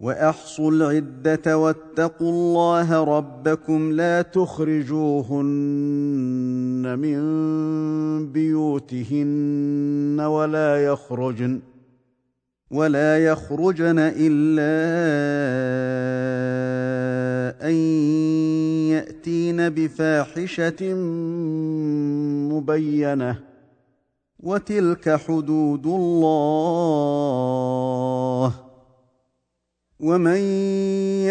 واحصوا العده واتقوا الله ربكم لا تخرجوهن من بيوتهن ولا يخرجن ولا يخرجن الا ان ياتين بفاحشه مبينه وتلك حدود الله ومن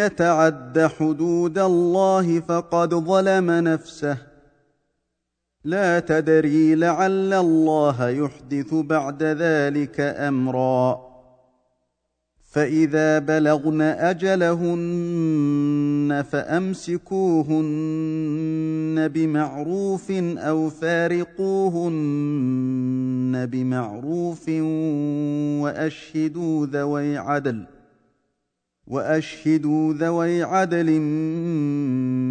يتعد حدود الله فقد ظلم نفسه. لا تدري لعل الله يحدث بعد ذلك أمرا. فإذا بلغن أجلهن فأمسكوهن بمعروف أو فارقوهن بمعروف وأشهدوا ذوي عدل. وأشهدوا ذوي عدل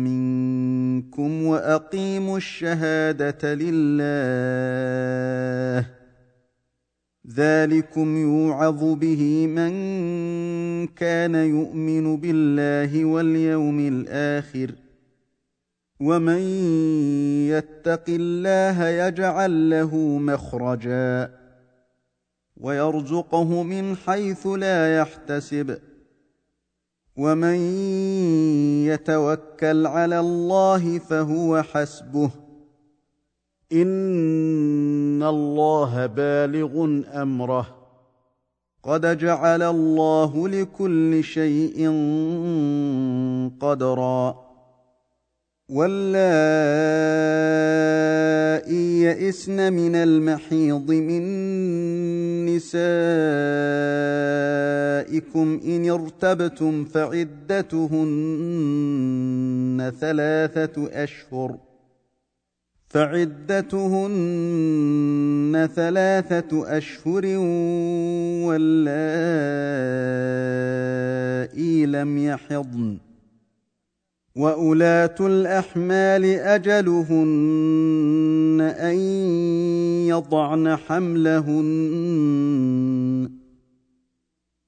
منكم وأقيموا الشهادة لله. ذلكم يوعظ به من كان يؤمن بالله واليوم الآخر. ومن يتق الله يجعل له مخرجا. ويرزقه من حيث لا يحتسب. ومن يتوكل على الله فهو حسبه. إن الله بالغ أمره. قد جعل الله لكل شيء قدرا. واللائي يئسن من المحيض من نسائكم إن ارتبتم فعدتهن ثلاثة أشهر. فعدتهن ثلاثة أشهر واللائي لم يحضن. واولات الأحمال أجلهن أن يضعن حملهن.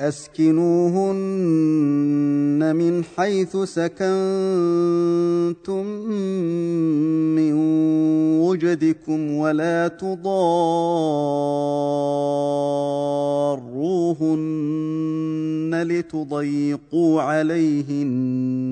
أسكنوهن من حيث سكنتم من وجدكم ولا تضاروهن لتضيقوا عليهن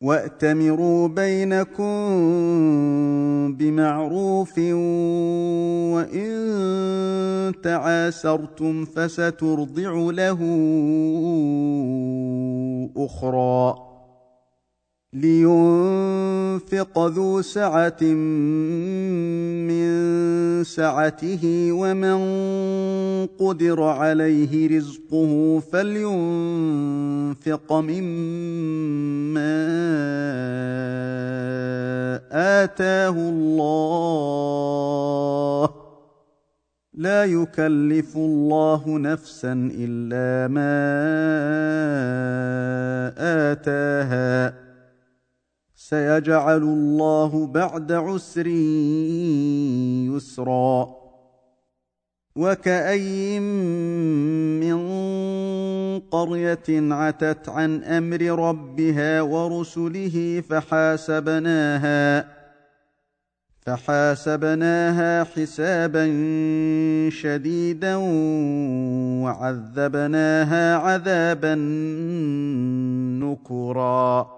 واتمروا بينكم بمعروف وان تعاسرتم فسترضع له أخرى لينفق ذو سعة من سعته ومن قدر عليه رزقه فلينفق مما آتاه الله. لا يكلف الله نفسا إلا ما آتاها. سيجعل الله بعد عسر يسرا. وكاين من قرية عتت عن أمر ربها ورسله فحاسبناها فحاسبناها حسابا شديدا وعذبناها عذابا نكرا.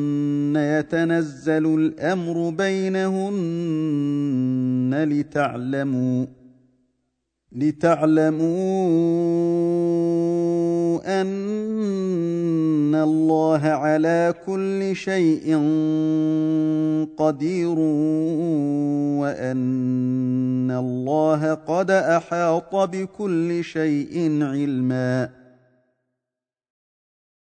يتنزل الأمر بينهن لتعلموا لتعلموا أن الله على كل شيء قدير وأن الله قد أحاط بكل شيء علما.